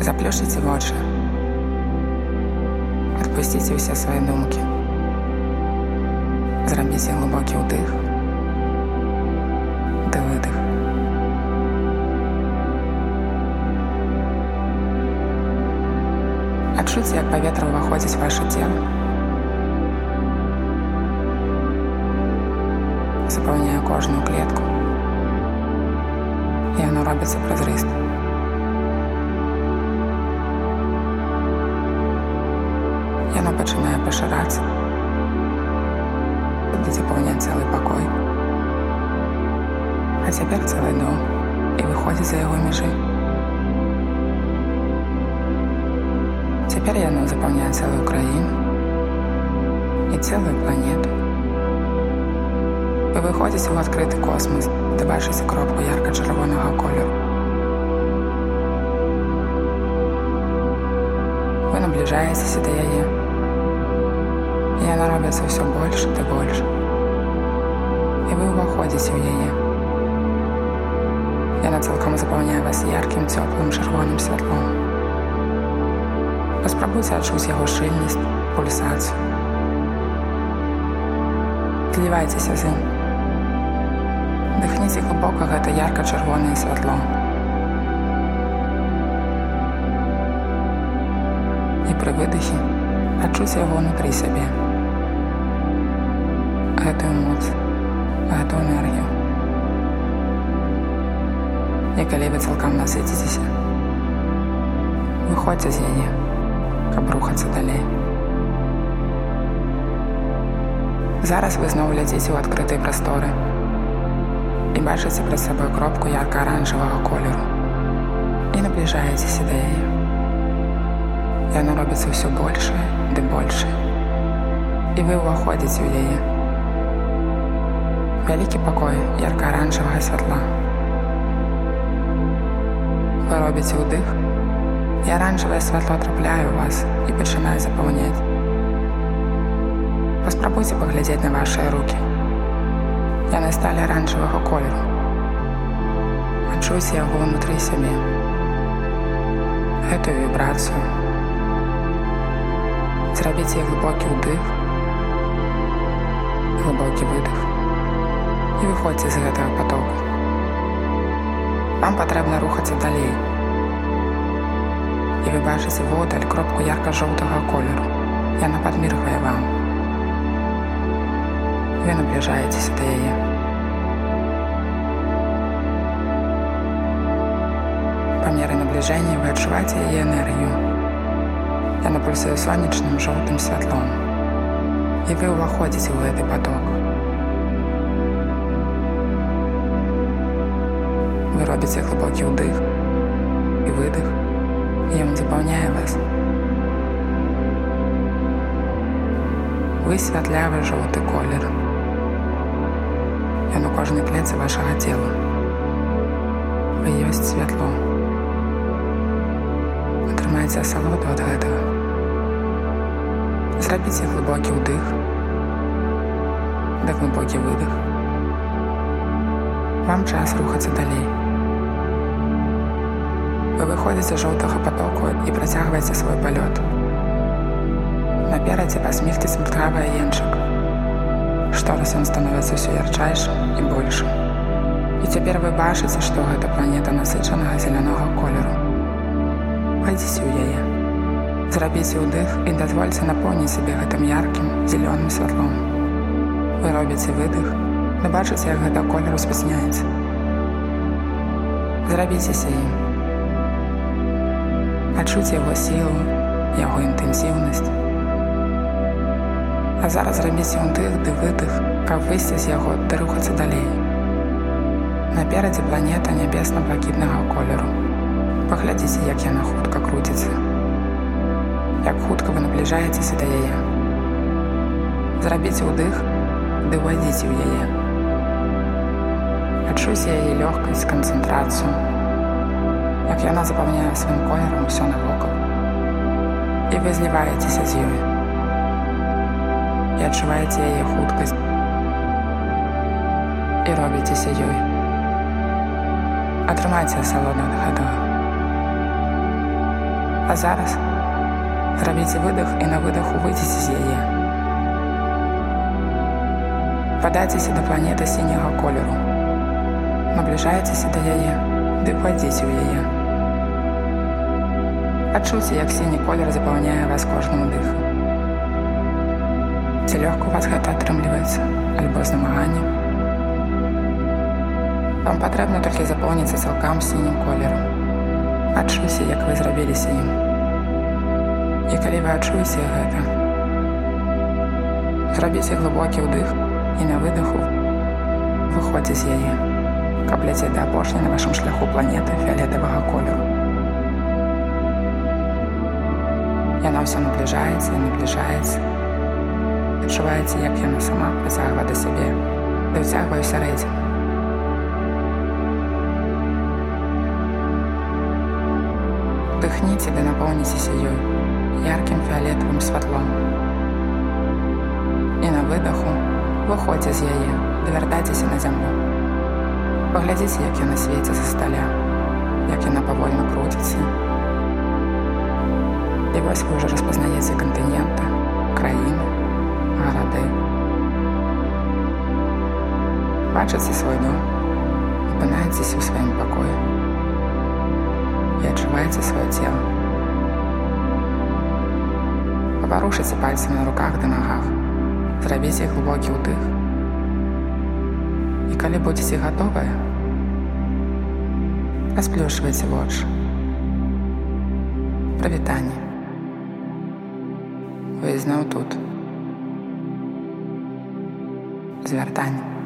Заплюшыце вочы. Адпусціце ўсе свае думкі. Зрабіце глыбокі ўдых. Ды выдых. Адчуйце, як паветра ўваходзіць ваше цело. Запаўняе кожную клетку. І яно робіцца празрыстым. Пачынае пашырацца. Будзе запаўняць цэлы пакой. А цяпер цэлы дом і выходзіць за яго межы. Цяпер яно запаўняе цэлую краіну і цэлую планету. Вы выходзіце ў адкрыты космас, да бачыце кропку ярка-чырвонага колеру. Вы набліжаецеся да яе. І яна робіцца ўсё больш ды больш. І вы ўваходзіце ў яе. Яна цалкам запаўняе вас яркім цёплым чырвоным святлом. Паспрабуйце адчуць яго шчыльнасць, пульсацыю. Тлівайцеся з ім. Дыхніце глыбока гэта ярка-чырвонае святло. І пры выдыхе адчуць яго ўнутры сябе. Энергію. І калі вы цалкам насыціцеся, выходзьце з яе, каб рухацца далей. Зараз вы зноў ляцеце ў адкрытай прасторы і бачыце пред сабой кропку ярка-аранжавага колеру і набліжаецеся да яе. Яно робіцца ўсё большае ды большае. І вы ўваходзіце ў яе. Вялікі пакой ярка-аранжавага святла. Вы робіце ўдых, і аранжавае святло трапляе ў вас і пачынае запаўняць. Паспрабуйце паглядзець на вашыя рукі. Яны сталі аранжавага колеру. Адчуйце яго ўнутры сябе. Гэтую вібрацыю. Зрабіце глыбокі ўдых, глыбокі выдых і выходзьце з гэтага потоку. Вам патрэбна рухацца далей. І вы бачыце водаль кропку ярка-жоўтага колеру. Яна падміргвае вам. Вы набліжаецеся да яе. Па меры набліжэння вы адчуваеце яе энергію. Яна пульсуе сонечным жоўтым святлом. І вы ўваходзіце ў гэты поток. Вы робіце глыбокі ўдых і выдых, і ён запаўняе вас. Вы святлявы жоўты колер. Ён у кожнай клетцы вашага цела. Вы ёсць святло. Атрымайце асалоду ад гэтага. Зрабіце глыбокі ўдых, да глыбокі выдых. Вам час рухацца далей. Вы выходзіце жоўтага потоку і працягваеце свой палёт. Наперадзе пасміхціць мткавая енчык. Штораз ён становіцца ўсё ярчайшым і большым. І цяпер вы бачыце, што гэта планета насычанага зелянога колеру. Пайдзіце ў яе. Зрабіце ўдых і дазвольце напоўніць сябе гэтым яркім зялёным святлом. Вы робіце выдых, но бачыце, як гэта колер успасняецца. Зрабіцеся ім. Адчуць яго сілу, яго інтэнсіўнасць. А зараз зрабіце ўдых ды выдых, каб выйсці з яго ды рухацца далей. Наперадзе планета нябесна-блакітнага колеру. Паглядзіце, як яна хутка круціцца. Як хутка вы набліжаецеся да яе. Зрабіце ўдых ды ўвайдзіце ў яе. Адчуйце яе лёгкасць канцэнтрацыю, як яна запаўняе сваім колерам усё навокал. І вы зліваецеся з ёй. І адчуваеце яе хуткасць і робіцеся ёй. Атрымайце асалоду ад гэтага. А зараз зрабіце выдах і на выдаху выйдзеце з яе. Падайцеся да планеты сіняга колеру. Набліжаецеся да яе, ды пойдзіце ў яе. Адчуйце, як сіні колер запаўняе вас кожнаму дыху. Ці лёгка у вас гэта атрымліваецца, альбо з намаганнем. Вам патрэбна толькі запоўніцца цалкам сінім колерам. Адчуйся, як вы зрабіліся ім. І калі вы адчуеце гэта, зрабіце глыбокі ўдых і на выдаху выходзьце з яе, каб ляцець да апошняй на вашым шляху планеты фіолетавага колеру. Яна ўсё набліжаецца і набліжаецца. Адчуваеце, як яна сама працягва да сябе, да ўцягвае сярэдзіну. Дыхніце ды напоўніцеся ёй яркім фіолетавым святлом. І на выдаху выходзьце з яе, давяртайцеся на зямлю. Паглядзіце, як яна свеце за сталя, як яна павольна круціцца. І вось вы ўжо распазнаеце кантыненты, краіны, гарады. Бачыце свой дом, апынаецеся ў сваім пакоі і адчуваеце сваё цело. Паварушыце пальцамі на руках да нагах, зрабіце глыбокі ўдых. І калі будзеце гатовыя, расплюшвайце вочы. Прывітанне. Вы зноў тут. Звяртанне.